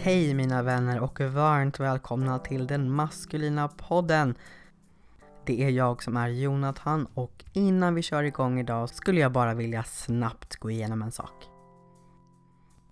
Hej mina vänner och varmt välkomna till den maskulina podden. Det är jag som är Jonathan och innan vi kör igång idag skulle jag bara vilja snabbt gå igenom en sak.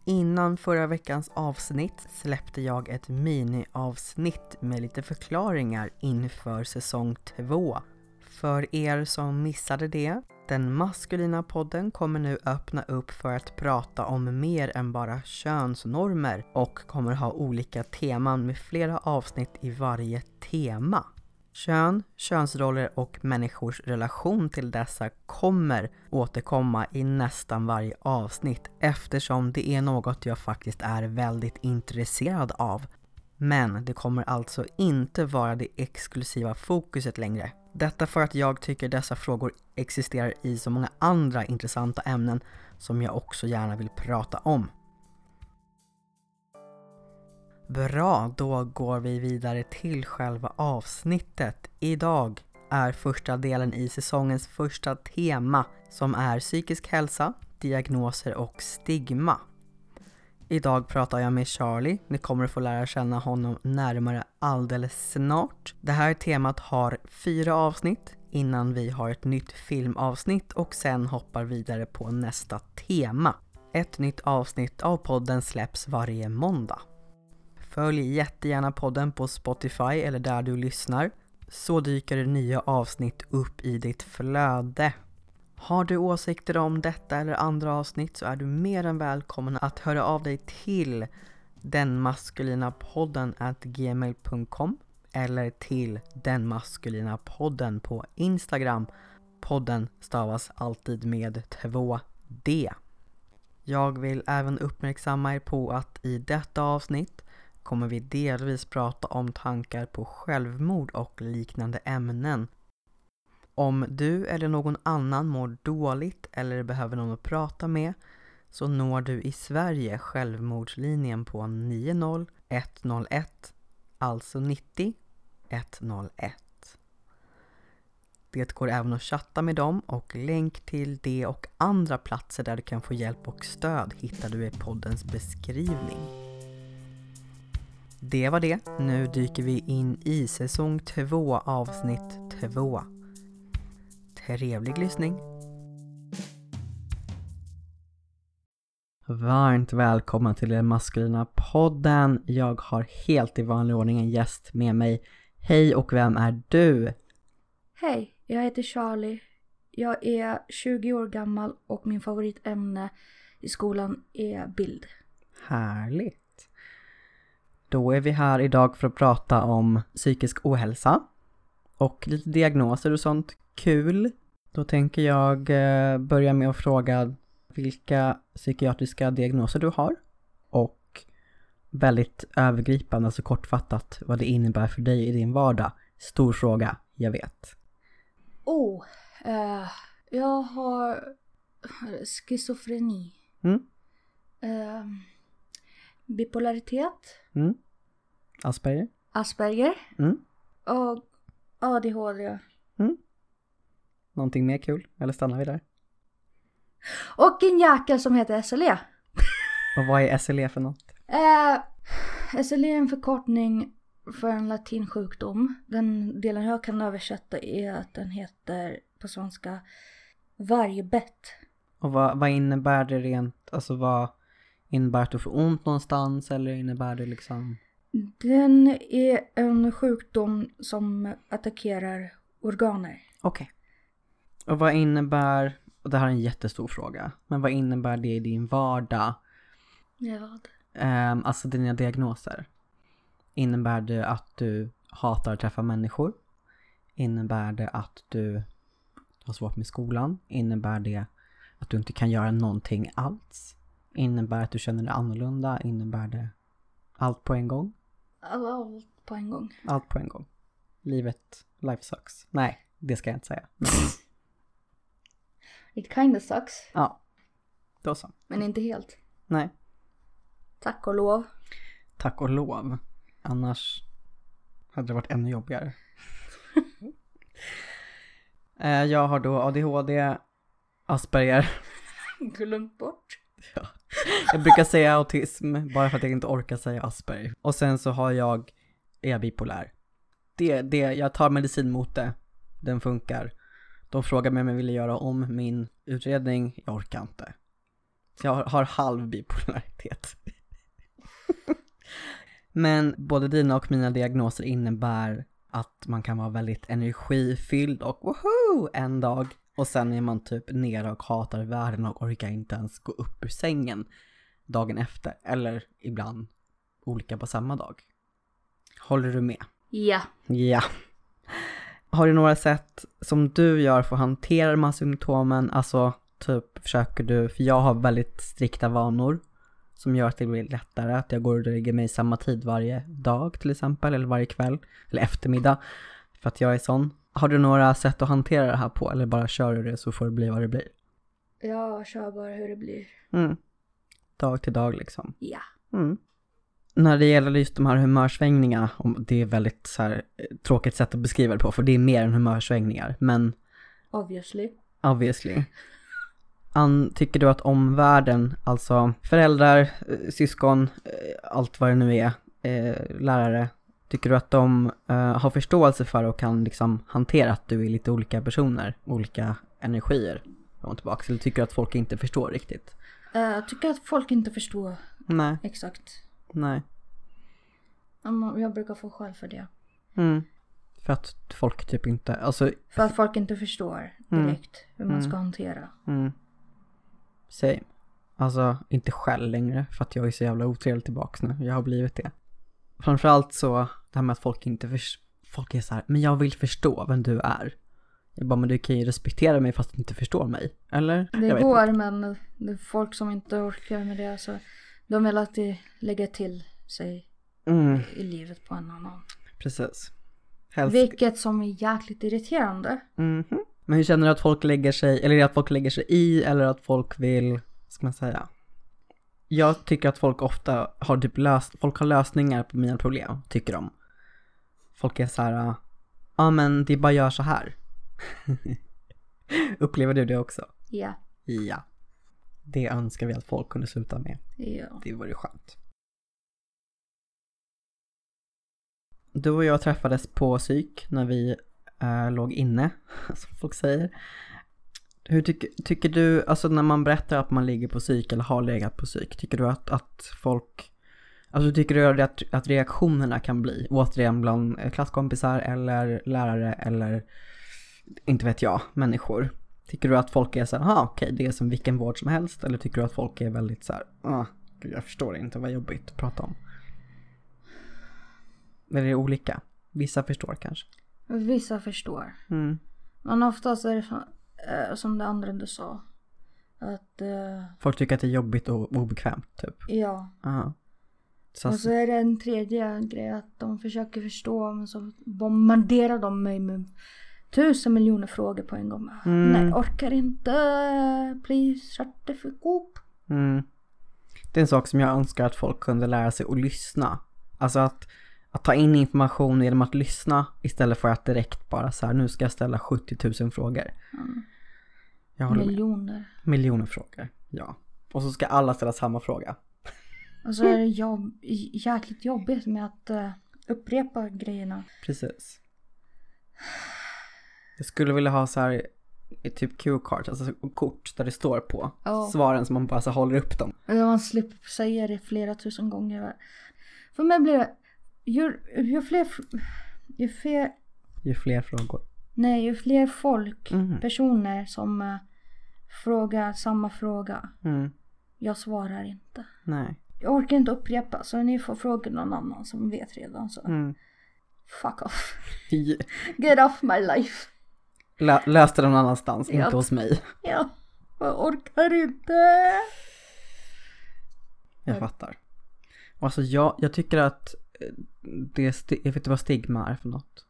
Innan förra veckans avsnitt släppte jag ett miniavsnitt med lite förklaringar inför säsong 2. För er som missade det, den maskulina podden kommer nu öppna upp för att prata om mer än bara könsnormer och kommer ha olika teman med flera avsnitt i varje tema. Kön, könsroller och människors relation till dessa kommer återkomma i nästan varje avsnitt eftersom det är något jag faktiskt är väldigt intresserad av. Men det kommer alltså inte vara det exklusiva fokuset längre. Detta för att jag tycker dessa frågor existerar i så många andra intressanta ämnen som jag också gärna vill prata om. Bra, då går vi vidare till själva avsnittet. Idag är första delen i säsongens första tema som är psykisk hälsa, diagnoser och stigma. Idag pratar jag med Charlie. Ni kommer att få lära känna honom närmare alldeles snart. Det här temat har fyra avsnitt innan vi har ett nytt filmavsnitt och sen hoppar vidare på nästa tema. Ett nytt avsnitt av podden släpps varje måndag. Följ jättegärna podden på Spotify eller där du lyssnar så dyker det nya avsnitt upp i ditt flöde. Har du åsikter om detta eller andra avsnitt så är du mer än välkommen att höra av dig till denmaskulinapodden at gmail.com eller till denmaskulinapodden på Instagram. Podden stavas alltid med 2D. Jag vill även uppmärksamma er på att i detta avsnitt kommer vi delvis prata om tankar på självmord och liknande ämnen. Om du eller någon annan mår dåligt eller behöver någon att prata med så når du i Sverige självmordslinjen på 90 101, alltså 90 101. Det går även att chatta med dem och länk till det och andra platser där du kan få hjälp och stöd hittar du i poddens beskrivning. Det var det. Nu dyker vi in i säsong 2 avsnitt 2. Trevlig lyssning! Varmt välkommen till den maskulina podden. Jag har helt i vanlig ordning en gäst med mig. Hej och vem är du? Hej, jag heter Charlie. Jag är 20 år gammal och min favoritämne i skolan är bild. Härligt! Då är vi här idag för att prata om psykisk ohälsa och lite diagnoser och sånt. Kul! Då tänker jag eh, börja med att fråga vilka psykiatriska diagnoser du har och väldigt övergripande, alltså kortfattat, vad det innebär för dig i din vardag. Stor fråga, jag vet. Oh, eh, jag har schizofreni. Mm. Eh, bipolaritet. Mm. Asperger? Asperger. Mm. Och ADHD. Någonting mer kul? Eller stannar vi där? Och en jäkel som heter SLE. Och vad är SLE för något? Eh, SLE är en förkortning för en latinsjukdom. Den delen jag kan översätta är att den heter på svenska vargbett. Och vad, vad innebär det rent, alltså vad innebär det att du får ont någonstans eller innebär det liksom? Den är en sjukdom som attackerar organer. Okej. Och vad innebär, och det här är en jättestor fråga, men vad innebär det i din vardag? Ja, vad? Ehm, alltså dina diagnoser. Innebär det att du hatar att träffa människor? Innebär det att du har svårt med skolan? Innebär det att du inte kan göra någonting alls? Innebär att du känner dig annorlunda? Innebär det allt på en gång? Allt på en gång. Allt på en gång. Livet, life sucks. Nej, det ska jag inte säga. Men, It kinda sucks. ja, då så. Men inte helt. Nej, Tack och lov. tack och lov. Annars hade det varit ännu jobbigare. Eh, jag har då ADHD, Asperger, Glömt bort. Ja. Jag brukar säga autism bara för att jag inte orkar säga Asperger. Och sen så har jag, är jag bipolär. Det, det, jag tar medicin mot det. Den funkar. De frågar mig om jag vill göra om min utredning. Jag orkar inte. Så jag har, har halv bipolaritet. Men både dina och mina diagnoser innebär att man kan vara väldigt energifylld och woho en dag och sen är man typ nere och hatar världen och orkar inte ens gå upp ur sängen dagen efter. Eller ibland olika på samma dag. Håller du med? Ja. Ja. Har du några sätt som du gör för att hantera de här symptomen? Alltså typ försöker du, för jag har väldigt strikta vanor som gör att det blir lättare att jag går och lägger mig samma tid varje dag till exempel, eller varje kväll, eller eftermiddag, för att jag är sån. Har du några sätt att hantera det här på, eller bara kör du det så får det bli vad det blir? Jag kör bara hur det blir. Mm. Dag till dag liksom. Ja. Mm. När det gäller just de här humörsvängningarna, det är väldigt så här eh, tråkigt sätt att beskriva det på, för det är mer än humörsvängningar, men Obviously. obviously. An, tycker du att omvärlden, alltså föräldrar, eh, syskon, eh, allt vad det nu är, lärare, tycker du att de eh, har förståelse för och kan liksom hantera att du är lite olika personer, olika energier fram och tillbaka? Eller tycker du att folk inte förstår riktigt? Eh, Jag tycker att folk inte förstår Nej, exakt. nej. Ja, Jag brukar få skäll för det. Mm. För att folk typ inte, alltså, För att folk inte förstår Mm. direkt hur man ska hantera. mm. Same. Alltså, inte själv längre, för att jag är så jävla otrevlig tillbaks nu. Jag har blivit det. Framförallt så, det här med att folk inte förstår, folk är så här, men jag vill förstå vem du är. Jag bara, men du kan ju respektera mig fast du inte förstår mig. Eller? Det går inte. men det är folk som inte orkar med det så de vill alltid lägga till sig Mm, i livet på en annan. precis. Helst. Vilket som är jäkligt irriterande. Mhm. Men hur känner du att folk lägger sig, eller att folk lägger sig i eller att folk vill, ska man säga? Jag tycker att folk ofta har typ löst, folk har lösningar på mina problem, tycker de. Folk är så här, ja ah, men det bara gör så här. Upplever du det också? Ja. Ja. Det önskar vi att folk kunde sluta med. ja. Det vore skönt. Du och jag träffades på psyk när vi eh, låg inne, som folk säger. Hur tycker, tycker du, alltså när man berättar att man ligger på psyk eller har legat på psyk, tycker du att, att folk, alltså tycker du att, att reaktionerna kan bli, återigen bland klasskompisar eller lärare eller, inte vet jag, människor? Tycker du att folk är så här, aha okej det är som vilken vård som helst, eller tycker du att folk är väldigt så här, ah, gud, jag förstår inte, vad jobbigt att prata om? Eller är det olika? Vissa förstår kanske. Vissa förstår. Mm. Men oftast är det som, eh, som det andra du sa. Att eh, Folk tycker att det är jobbigt och obekvämt typ. ja. Ja. Så, Och så är det en tredje grej att de försöker förstå men så bombarderar de mig med tusen miljoner frågor på en gång. Mm. Nej, orkar inte. Please shut the fuck up. mm. Det är en sak som jag önskar att folk kunde lära sig att lyssna. Alltså att, att ta in information genom att lyssna istället för att direkt bara så här, nu ska jag ställa 70 000 frågor. Jag håller med. Miljoner. Miljoner frågor, ja. Och så ska alla ställa samma fråga. Och så är det jobb, jäkligt jobbigt med att eh, upprepa grejerna. Precis. Jag skulle vilja ha så här typ Q-cards, alltså kort där det står på Ja. svaren som man bara så håller upp dem. Och man slipper säga det flera tusen gånger. För mig blir det, ju, ju fler, ju fler, Ju fler frågor. nej ju fler folk, Mhm. personer som eh, frågar samma fråga. Mm. Jag svarar inte. Nej. Jag orkar inte upprepa så ni får fråga någon annan som vet redan så. Mm. Fuck off. Get off my life. Lö- löste det någon annanstans, Ja. inte hos mig. Ja, jag orkar inte. Jag fattar. Alltså jag, jag tycker att det, jag vet inte vad stigma är för något.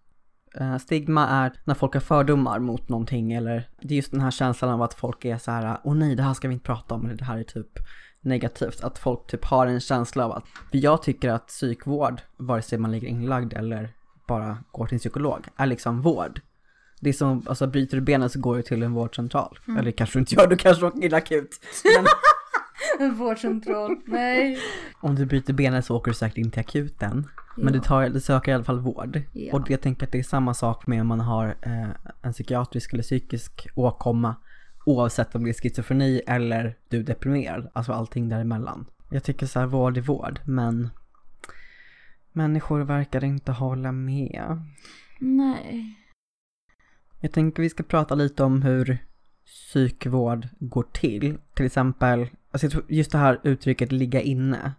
Eh, Stigma är när folk har fördomar mot någonting eller det är just den här känslan av att folk är så här, åh nej det här ska vi inte prata om eller det här är typ negativt. Att folk typ har en känsla av att, för jag tycker att psykvård, vare sig man ligger inlagd eller bara går till en psykolog, är liksom vård. Det är som, alltså bryter du benet så går du till en vårdcentral. Eller kanske du inte gör, du kanske åker in akut. Men, En vårdcentral. Nej. Om du bryter benet så åker du säkert in till akuten. Men du, Ja. tar, du söker i alla fall vård. Ja. Och jag tänker att det är samma sak med om man har eh, en psykiatrisk eller psykisk åkomma. Oavsett om det är schizofreni eller du är deprimerad. Alltså allting däremellan. Jag tycker så här, vård är vård. Men människor verkar inte hålla med. Nej. Jag tänker vi ska prata lite om hur psykvård går till. Till exempel, alltså just det här uttrycket ligga inne.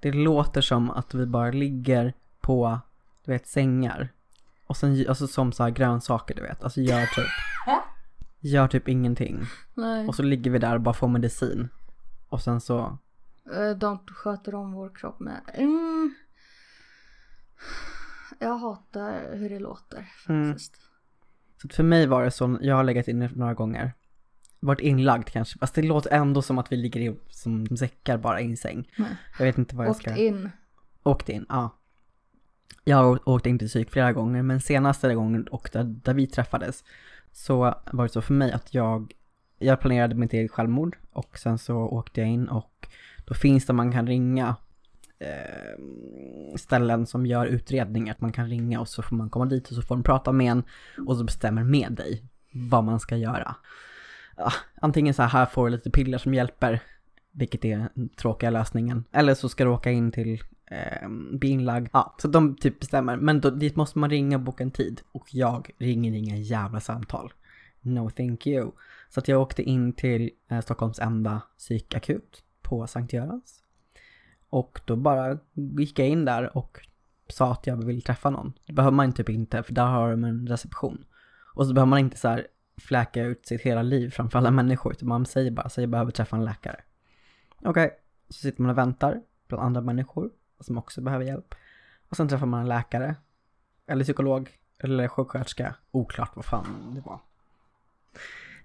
Det låter som att vi bara ligger på, du vet, sängar. Och sen, alltså som så här grönsaker, du vet. Alltså gör typ, gör typ ingenting. Nej. Och så ligger vi där och bara får medicin. Och sen så, Eh, De sköter om vår kropp med. Mm. Jag hatar hur det låter Mm. faktiskt. så att för mig var det så, jag har legat inne några gånger. Varit inlagd kanske, fast det låter ändå som att vi ligger i, som säckar bara i en säng. Nej. Jag vet inte vad jag Åkt ska... in. Åkt in, ja. Jag har åkt in till psyk flera gånger, men senaste gången och där, där vi träffades så var det så för mig att jag, jag planerade mitt eget självmord och sen så åkte jag in och då finns det man kan ringa eh, ställen som gör utredningar, att man kan ringa och så får man komma dit och så får de prata med en och så bestämmer med dig vad man ska göra. Ja, antingen så här, får du lite piller som hjälper, vilket är den tråkiga lösningen, eller så ska du åka in till eh, bli inlagd. Ja, så de typ bestämmer. Men då, dit måste man ringa och boka en tid. Och jag ringer inga jävla samtal. No thank you. Så att jag åkte in till eh, Stockholms enda psykakut på Sankt Görans. Och då bara gick jag in där och sa att jag vill träffa någon. Det behöver man typ inte, för där har de en reception. Och så behöver man inte så här fläka ut sitt hela liv framför alla människor, utan man säger bara säger jag behöver träffa en läkare. Okej, så sitter man och väntar bland andra människor som också behöver hjälp. Och sen träffar man en läkare, eller psykolog, eller sjuksköterska. Oklart vad fan det var.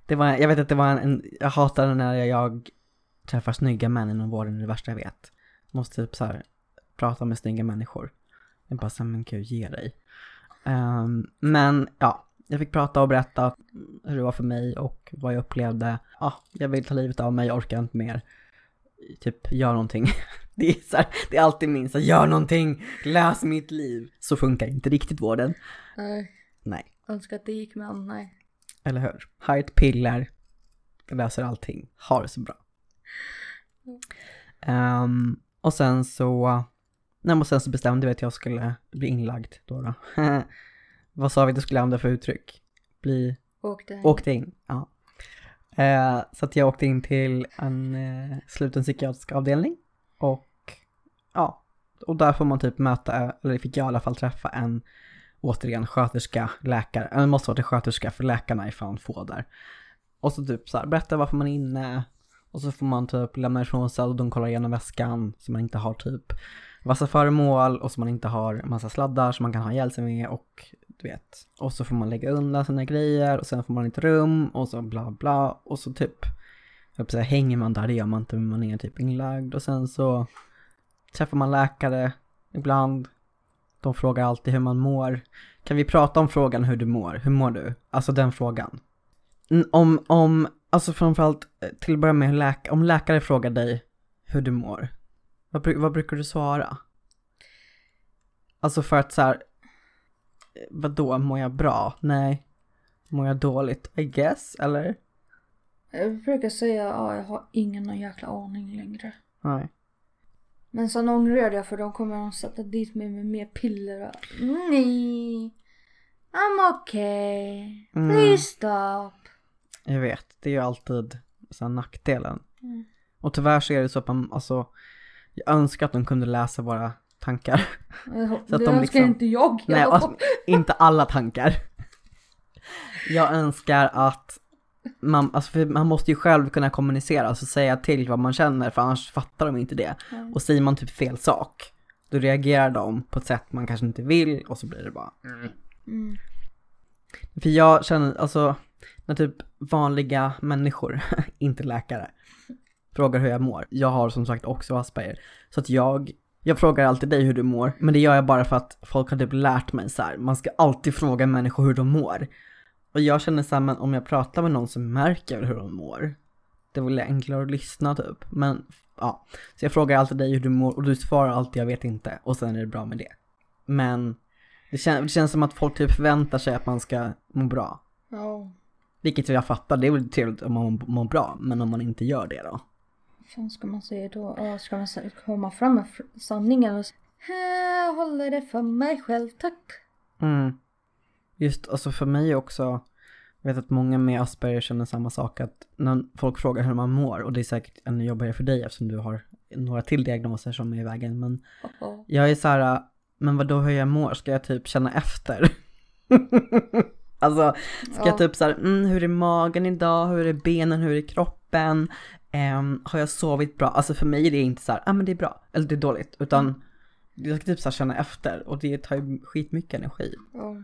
Det var, jag vet att det var en, en jag hatar när jag träffar snygga män inom vården, det är det värsta jag vet. Måste typ så här prata med snygga människor. Jag bara såhär, men gud, ge dig. Um, men ja, jag fick prata och berätta hur det var för mig och vad jag upplevde. Ja, jag vill ta livet av mig, jag orkar inte mer. Typ, gör någonting. Det är, så här, det är alltid min så här, gör någonting, lös mitt liv. Så funkar inte riktigt vården. Nej. Nej, Önskar att det gick men nej. eller hur? Ha ett piller, löser allting. Ha det så bra. Ehm, och sen så, nej men sen så bestämde vi att jag skulle bli inlagd då. då. Vad sa vi att du skulle använda för uttryck? Bli Åkte. Åkte in, ja. Eh, så att jag åkte in till en eh, sluten psykiatrisk avdelning och ja, och där får man typ möta, eller fick jag i alla fall träffa en återigen sköterska, läkare, eller måste vara till sköterska för läkarna är fan få där. Och så typ så här, berätta varför man är inne och så får man typ lämna ifrån sig och de kollar igenom väskan så man inte har typ vassa föremål och så man inte har massa sladdar som man kan ha ihjäl sig med och du vet. Och så får man lägga undan sina grejer och sen får man ett rum och så bla bla och så typ jag säga, hänger man där, det gör man inte men man är typ inlagd och sen så träffar man läkare ibland. De frågar alltid hur man mår. Kan vi prata om frågan hur du mår? Hur mår du? Alltså den frågan. Om, om, alltså framförallt eh, till att börja med läk- om läkare frågar dig hur du mår. Vad, vad brukar du svara? Alltså för att så här, vadå, mår jag bra? Nej. Mår jag dåligt? I guess, eller? Jag brukar säga ja, jag har ingen jäkla aning längre. Nej. Men sen ångrar jag för de kommer att sätta dit mig med mer piller och nej. I'm okay. Mm. Please stop. Jag vet, det är ju alltid så här nackdelen. Mm. Och tyvärr så är det så att man, alltså, jag önskar att de kunde läsa våra tankar. Så att det de önskar liksom- inte jag. Nej, alltså, inte alla tankar. Jag önskar att man, alltså man måste ju själv kunna kommunicera, alltså säga till vad man känner för annars fattar de inte det. Nej. Och säger man typ fel sak, då reagerar de på ett sätt man kanske inte vill och så blir det bara Mm. För jag känner, alltså, när typ vanliga människor, inte läkare, frågar hur jag mår. Jag har som sagt också Asperger. Så att jag, jag frågar alltid dig hur du mår, men det gör jag bara för att folk har typ lärt mig så här. man ska alltid fråga människor hur de mår. Och jag känner så här, men om jag pratar med någon som märker hur de mår, Det är väl enklare att lyssna typ. Men ja, så jag frågar alltid dig hur du mår och du svarar alltid jag vet inte och sen är det bra med det. Men det, kän det känns som att folk typ förväntar sig att man ska må bra. Ja. Vilket jag fattar, det är väl trevligt om man mår bra, men om man inte gör det då? Fan ska man säga då? Ja, ska man komma fram med sanningen och säga jag håller det för mig själv, tack. Mm. Just, alltså för mig också, jag vet att många med Asperger känner samma sak, att när folk frågar hur man mår, och det är säkert ännu jobbigare för dig eftersom du har några till diagnoser som är i vägen, men Ja. jag är så här, men vad då hur jag mår, ska jag typ känna efter? alltså, ska Ja. jag typ så här, mm, hur är magen idag, hur är benen, hur är kroppen, Ehm, har jag sovit bra? Alltså för mig är det inte så här, ah men det är bra, eller det är dåligt, utan jag ska typ så känna efter och det tar ju skitmycket energi. Ja.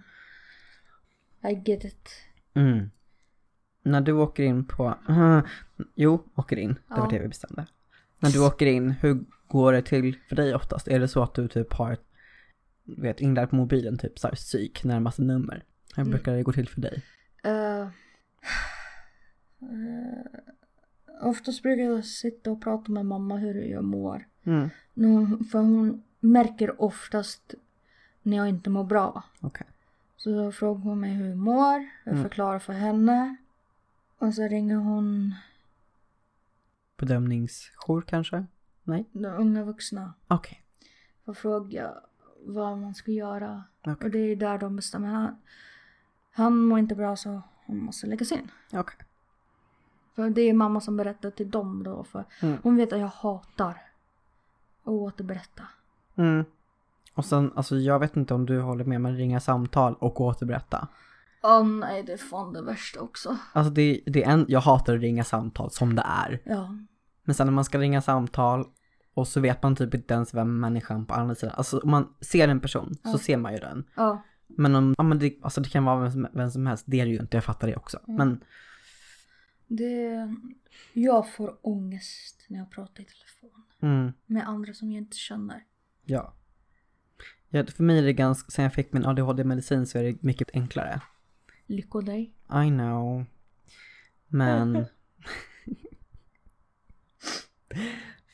I get it. Mm. När du åker in på, jo, åker in, det var det vi bestämde. När du åker in, hur går det till för dig oftast? Är det så att du typ har ett, vet, inlagt på mobilen, typ så här psyk, närmaste nummer? Hur Mm. brukar det gå till för dig? Uh, oftast brukar jag sitta och prata med mamma hur jag mår. Mm, Nu, för hon märker oftast när jag inte mår bra. okej. Så då frågar hon mig hur jag mår, jag Mm. förklarar för henne. Och så ringer hon Bedömningsjour kanske? Nej? de unga vuxna Okej. och frågar vad man ska göra. Okej. Och det är där de bestämmer. Han, han mår inte bra så han måste läggas in. Okej. För det är mamma som berättar till dem då. För Mm. hon vet att jag hatar att återberätta. Mm. Och sen, alltså jag vet inte om du håller med, men ringa samtal och återberätta. Åh nej, det är fan det värsta också. Alltså det, det är en, jag hatar att ringa samtal som det är. Ja. Men sen när man ska ringa samtal och så vet man typ inte ens vem människan på andra sidan, alltså om man ser en person så Ja. ser man ju den. Ja. Men om, ja men det, alltså det kan vara vem som, vem som helst, det är det ju inte, jag fattar det också. Men Det... Jag får ångest när jag pratar i telefon. mm, Med andra som jag inte känner. ja. ja. För mig är det ganska, sen jag fick min ADHD-medicin så är det mycket enklare. Lycko dig. I know. Men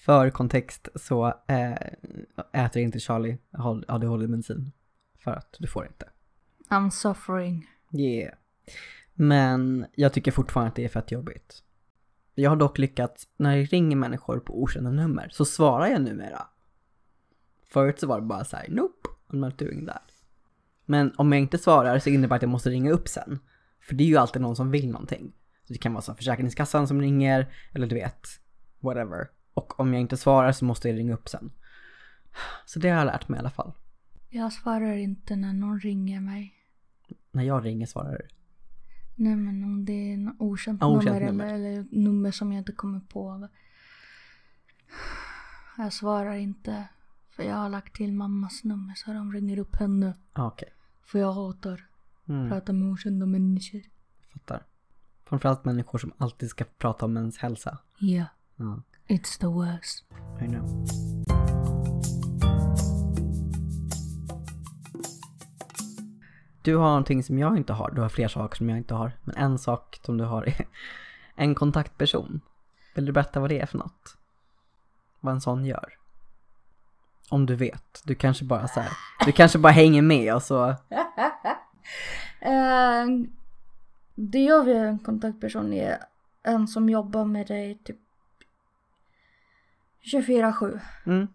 för kontext så äh, äter inte Charlie ADHD-medicin. För att du får inte. I'm suffering. Yeah. Men jag tycker fortfarande att det är fett jobbigt. Jag har dock lyckats, när det ringer människor på okända nummer så svarar jag numera. Förut så var det bara så här, nope, I'm not doing that. Men om jag inte svarar så innebär det att jag måste ringa upp sen. För det är ju alltid någon som vill någonting. Så det kan vara så Försäkringskassan som ringer, eller du vet, whatever. Och om jag inte svarar så måste jag ringa upp sen. Så det har jag lärt mig i alla fall. Jag svarar inte när någon ringer mig. När jag ringer svarar du. Nej men om det är en okänt, Ja, okänt nummer, nummer. Eller, eller nummer som jag inte kommer på. Jag svarar inte. För jag har lagt till mammas nummer så de ringer upp henne. Ah, Okej, För jag hatar mm, prata med okända människor. fattar. Framförallt människor som alltid ska prata om ens hälsa. Ja, Ja, it's the worst. I know. Du har någonting som jag inte har. Du har fler saker som jag inte har. Men en sak som du har är en kontaktperson. Vill du berätta vad det är för något? Vad en sån gör? Om du vet. Du kanske bara så här, Du kanske bara hänger med och så. Eh, det jag vill en kontaktperson är en som jobbar med dig typ 24-7. Mm.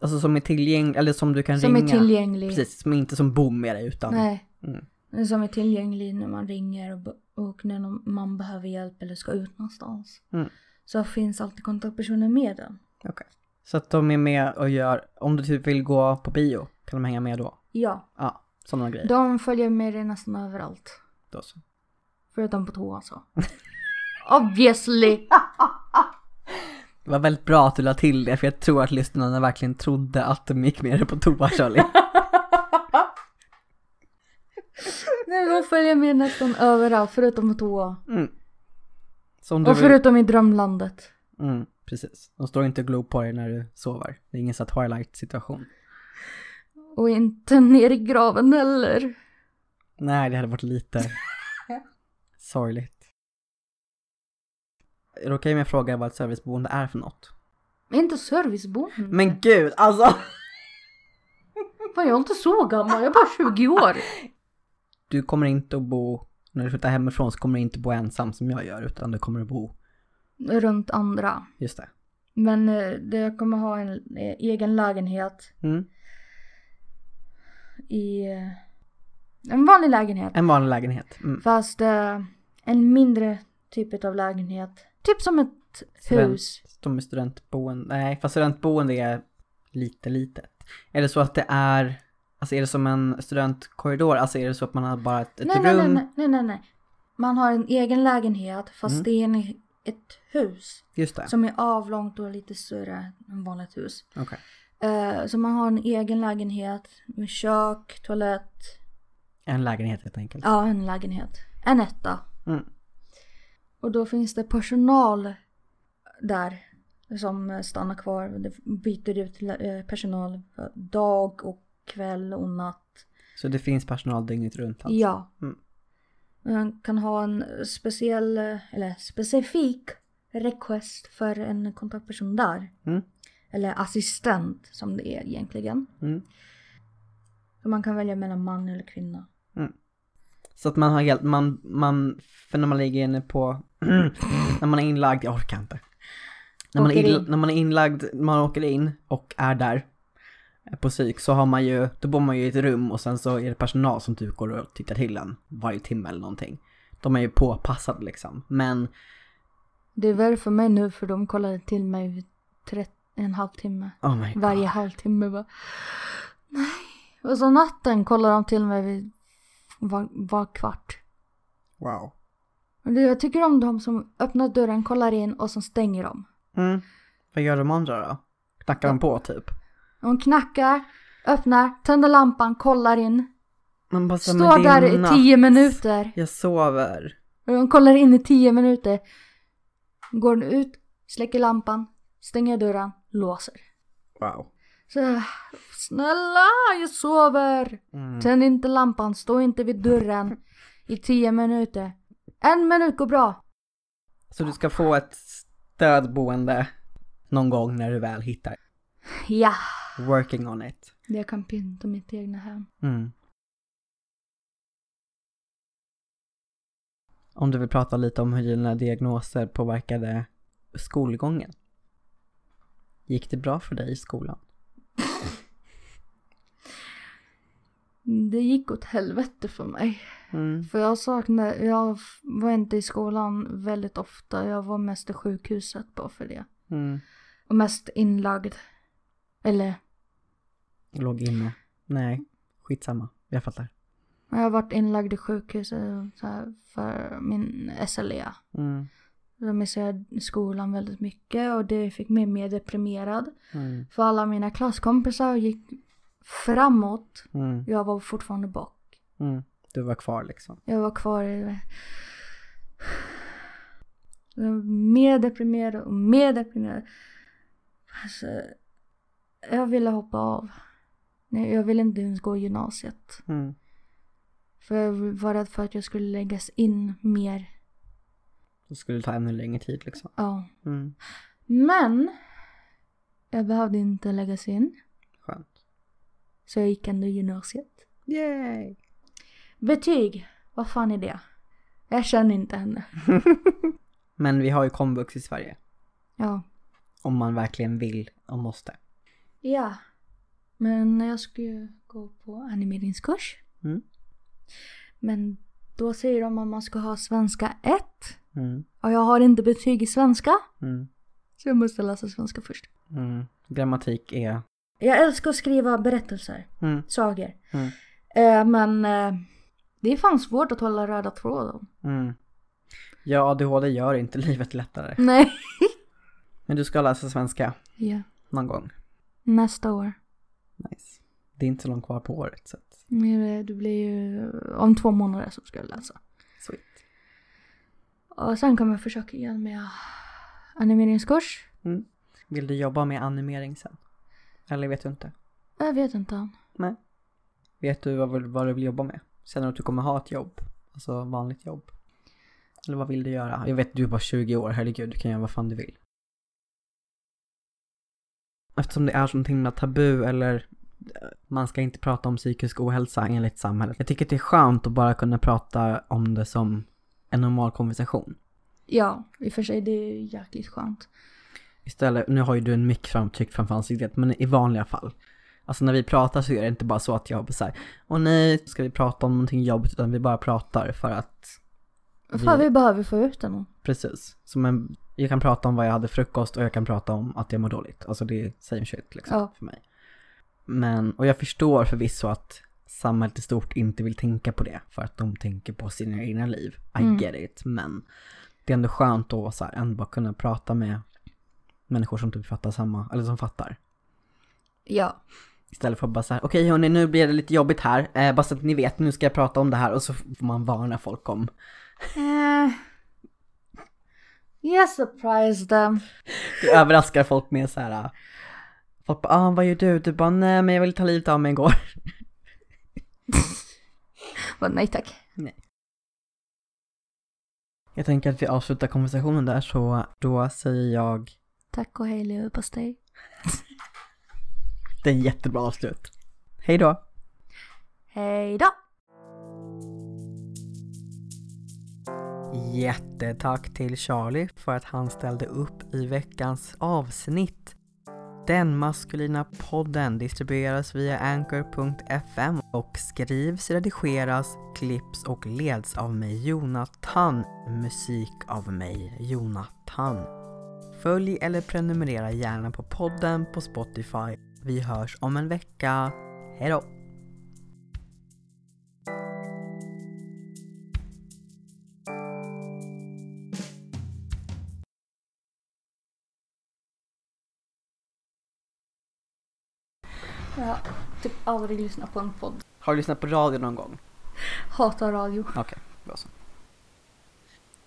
Alltså som är tillgänglig, eller som du kan Som ringa. är tillgänglig. Precis, som inte som bor med dig utan. Nej. Mm. Som är tillgänglig när man ringer och, och när man behöver hjälp eller ska ut någonstans. Mm. Så finns alltid kontaktpersoner med den. Okej. Så att de är med och gör, om du typ vill gå på bio, kan de hänga med då? Ja, Ja, sådana grejer. de följer med dig nästan överallt. Då så. Förutom på toa så. Obviously! Det var väldigt bra att du la till det, för jag tror att lyssnarna verkligen trodde att de gick med dig på toa, Charlie. Nej, de följer med nästan överallt förutom på toa. Mm. Så om du Och vill... förutom i drömlandet. Mm, precis. De står inte och glor på dig när du sover. Det är ingen sån här Twilight-situation. Och inte ner i graven heller. Nej, det hade varit lite sorgligt. Är det okej om jag frågar vad ett serviceboende är för något? Inte serviceboende. Men gud, alltså! Fan, jag är inte så gammal, jag är bara 20 år. Du kommer inte att bo, när du flyttar hemifrån så kommer du inte bo ensam som jag gör, utan du kommer att bo, Runt andra. just det. Men eh, det, jag kommer ha en eh, egen lägenhet Mm. i... eh, En vanlig lägenhet. En vanlig lägenhet. Mm. Fast en mindre typ av lägenhet. Typ som ett Student- hus. De är studentboende, nej fast studentboende är lite litet. Är det så att det är, alltså är det som en studentkorridor? Alltså är det så att man har bara ett, ett Nej, rum? nej, nej, nej, nej, nej. Man har en egen lägenhet fast Mm. det är en, ett hus. Just det, Som är avlångt och lite större än vanligt hus. okej. Eh, så man har en egen lägenhet med kök, toalett. En lägenhet helt enkelt. Ja, en lägenhet. En etta. Mm. Och då finns det personal där som stannar kvar. Det byter ut eh, personal dag och kväll och natt. Så det finns personal dygnet runt alltså? Ja. Mm. Man kan ha en speciell, eller specifik request för en kontaktperson där. Mm. Eller assistent som det är egentligen. Mm. Så man kan välja mellan man eller kvinna. Så att man har helt, man, man, för när man ligger inne på, när man är inlagd, jag orkar inte. När man, in, när man är inlagd, man åker in och är där eh, på psyk så har man ju, då bor man ju i ett rum och sen så är det personal som typ går och tittar till en varje timme eller någonting. De är ju påpassade liksom. Men, Det är värre för mig nu för de kollade till mig vid 30, en halvtimme. oh. Varje halvtimme bara. Nej. Och så natten kollar de till mig vid var, var kvart. Wow. Jag tycker om de som öppnar dörren, kollar in och så stänger de. Mm. Vad gör de andra då? Knackar de på typ? De knackar, öppnar, tänder lampan, kollar in. Man bara Står där i tio minuter. Jag sover. Och de kollar in i tio minuter. Går ut, släcker lampan, stänger dörren, låser. Wow. Så, snälla, jag sover. Mm. Tänd inte lampan, stå inte vid dörren i tio minuter. En minut går bra. Så du ska få ett stödboende någon gång när du väl hittar. Ja, Working on it. jag kan pynta mitt egna hem. Mm. Om du vill prata lite om hur dina diagnoser påverkade skolgången. Gick det bra för dig i skolan? Det gick åt helvete för mig. Mm. För jag saknade, jag var inte i skolan väldigt ofta. Jag var mest i sjukhuset bara för det. Mm. Och mest inlagd. Eller, Låg inne. Nej, skitsamma. Jag fattar. jag har varit inlagd i sjukhuset för min SLE. Mm. Då missade jag skolan väldigt mycket och det fick mig mer deprimerad. Mm. För alla mina klasskompisar gick framåt. Mm. Jag var fortfarande bak. Mm. Du var kvar liksom. Jag var kvar i... Jag var mer deprimerad och mer deprimerad. Alltså, jag ville hoppa av. Nej, jag ville inte ens gå gymnasiet. Mm. För jag var rädd för att jag skulle läggas in mer. Då skulle det ta ännu längre tid liksom. Ja. Mm. Men jag behövde inte läggas in. Skönt. Så jag gick ändå gymnasiet. Yay! Betyg, vad fan är det? Jag känner inte henne. Men vi har ju komvux i Sverige. Ja. Om man verkligen vill och måste. Ja. Men jag ska ju gå på animeringskurs. Mm. Men då säger de att man ska ha svenska 1. Mm. Och jag har inte betyg i svenska. Mm. Så jag måste läsa svenska först. Mm. Grammatik är... Jag älskar att skriva berättelser, Mm. sagor. Mm. Eh, men eh, det är fan svårt att hålla röda tråden. Mm. Ja, ADHD gör inte livet lättare. Nej. Men du ska läsa svenska Ja. någon gång. Nästa år. Nice. Det är inte så långt kvar på året så att... Men det- Det blir ju om två månader som ska jag läsa. Sweet. Och sen kommer jag försöka igen med animeringskurs. Mm. Vill du jobba med animering sen? Eller vet du inte? Jag vet inte. Nej. Vet du vad, vad du vill jobba med? Sen att du kommer ha ett jobb? Alltså vanligt jobb? Eller vad vill du göra? Jag vet, du är bara 20 år, herregud, du kan göra vad fan du vill. Eftersom det är så himla tabu eller eh, man ska inte prata om psykisk ohälsa enligt samhället. Jag tycker det är skönt att bara kunna prata om det som en normal konversation. Ja, i och för sig det är jäkligt skönt. Istället, nu har ju du en mick framtryckt framför ansiktet, men i vanliga fall. Alltså när vi pratar så är det inte bara så att jag bara såhär, åh nej, ska vi prata om någonting jobbigt, utan vi bara pratar för att... För vi behöver få ut det. Precis. Som en, jag kan prata om vad jag hade frukost och jag kan prata om att jag mår dåligt. Alltså det är same shit liksom Ja. för mig. Men, och jag förstår förvisso att samhället i stort inte vill tänka på det för att de tänker på sina egna liv. I Mm. get it. Men det är ändå skönt att så här, ändå bara kunna prata med människor som typ fattar samma, eller som fattar. Ja. Istället för att bara så här, okej hörni nu blir det lite jobbigt här, eh, bara så att ni vet, nu ska jag prata om det här och så får man varna folk om. Eh. Jag surprise them. Du överraskar folk med så här. Folk bara, ah, vad gör du? Du bara, nej men jag vill ta livet av mig igår. Men nej tack. Jag tänker att vi avslutar konversationen där så då säger jag, Tack och hej leverpastej. Det är en jättebra avslut. Hej då! Hej då! Jättetack till Charlie för att han ställde upp i veckans avsnitt. Den maskulina podden distribueras via anchor.fm och skrivs, redigeras, klipps och leds av mig Jonathan. Musik av mig Jonathan. Följ eller prenumerera gärna på podden på Spotify. Vi hörs om en vecka. Hejdå! Jag har typ aldrig lyssnat på en podd. Har du lyssnat på radio någon gång? Hatar radio. Okej, bra så.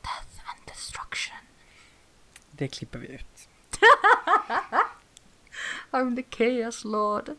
Death and destruction. Det klipper vi ut. I'm the chaos lord.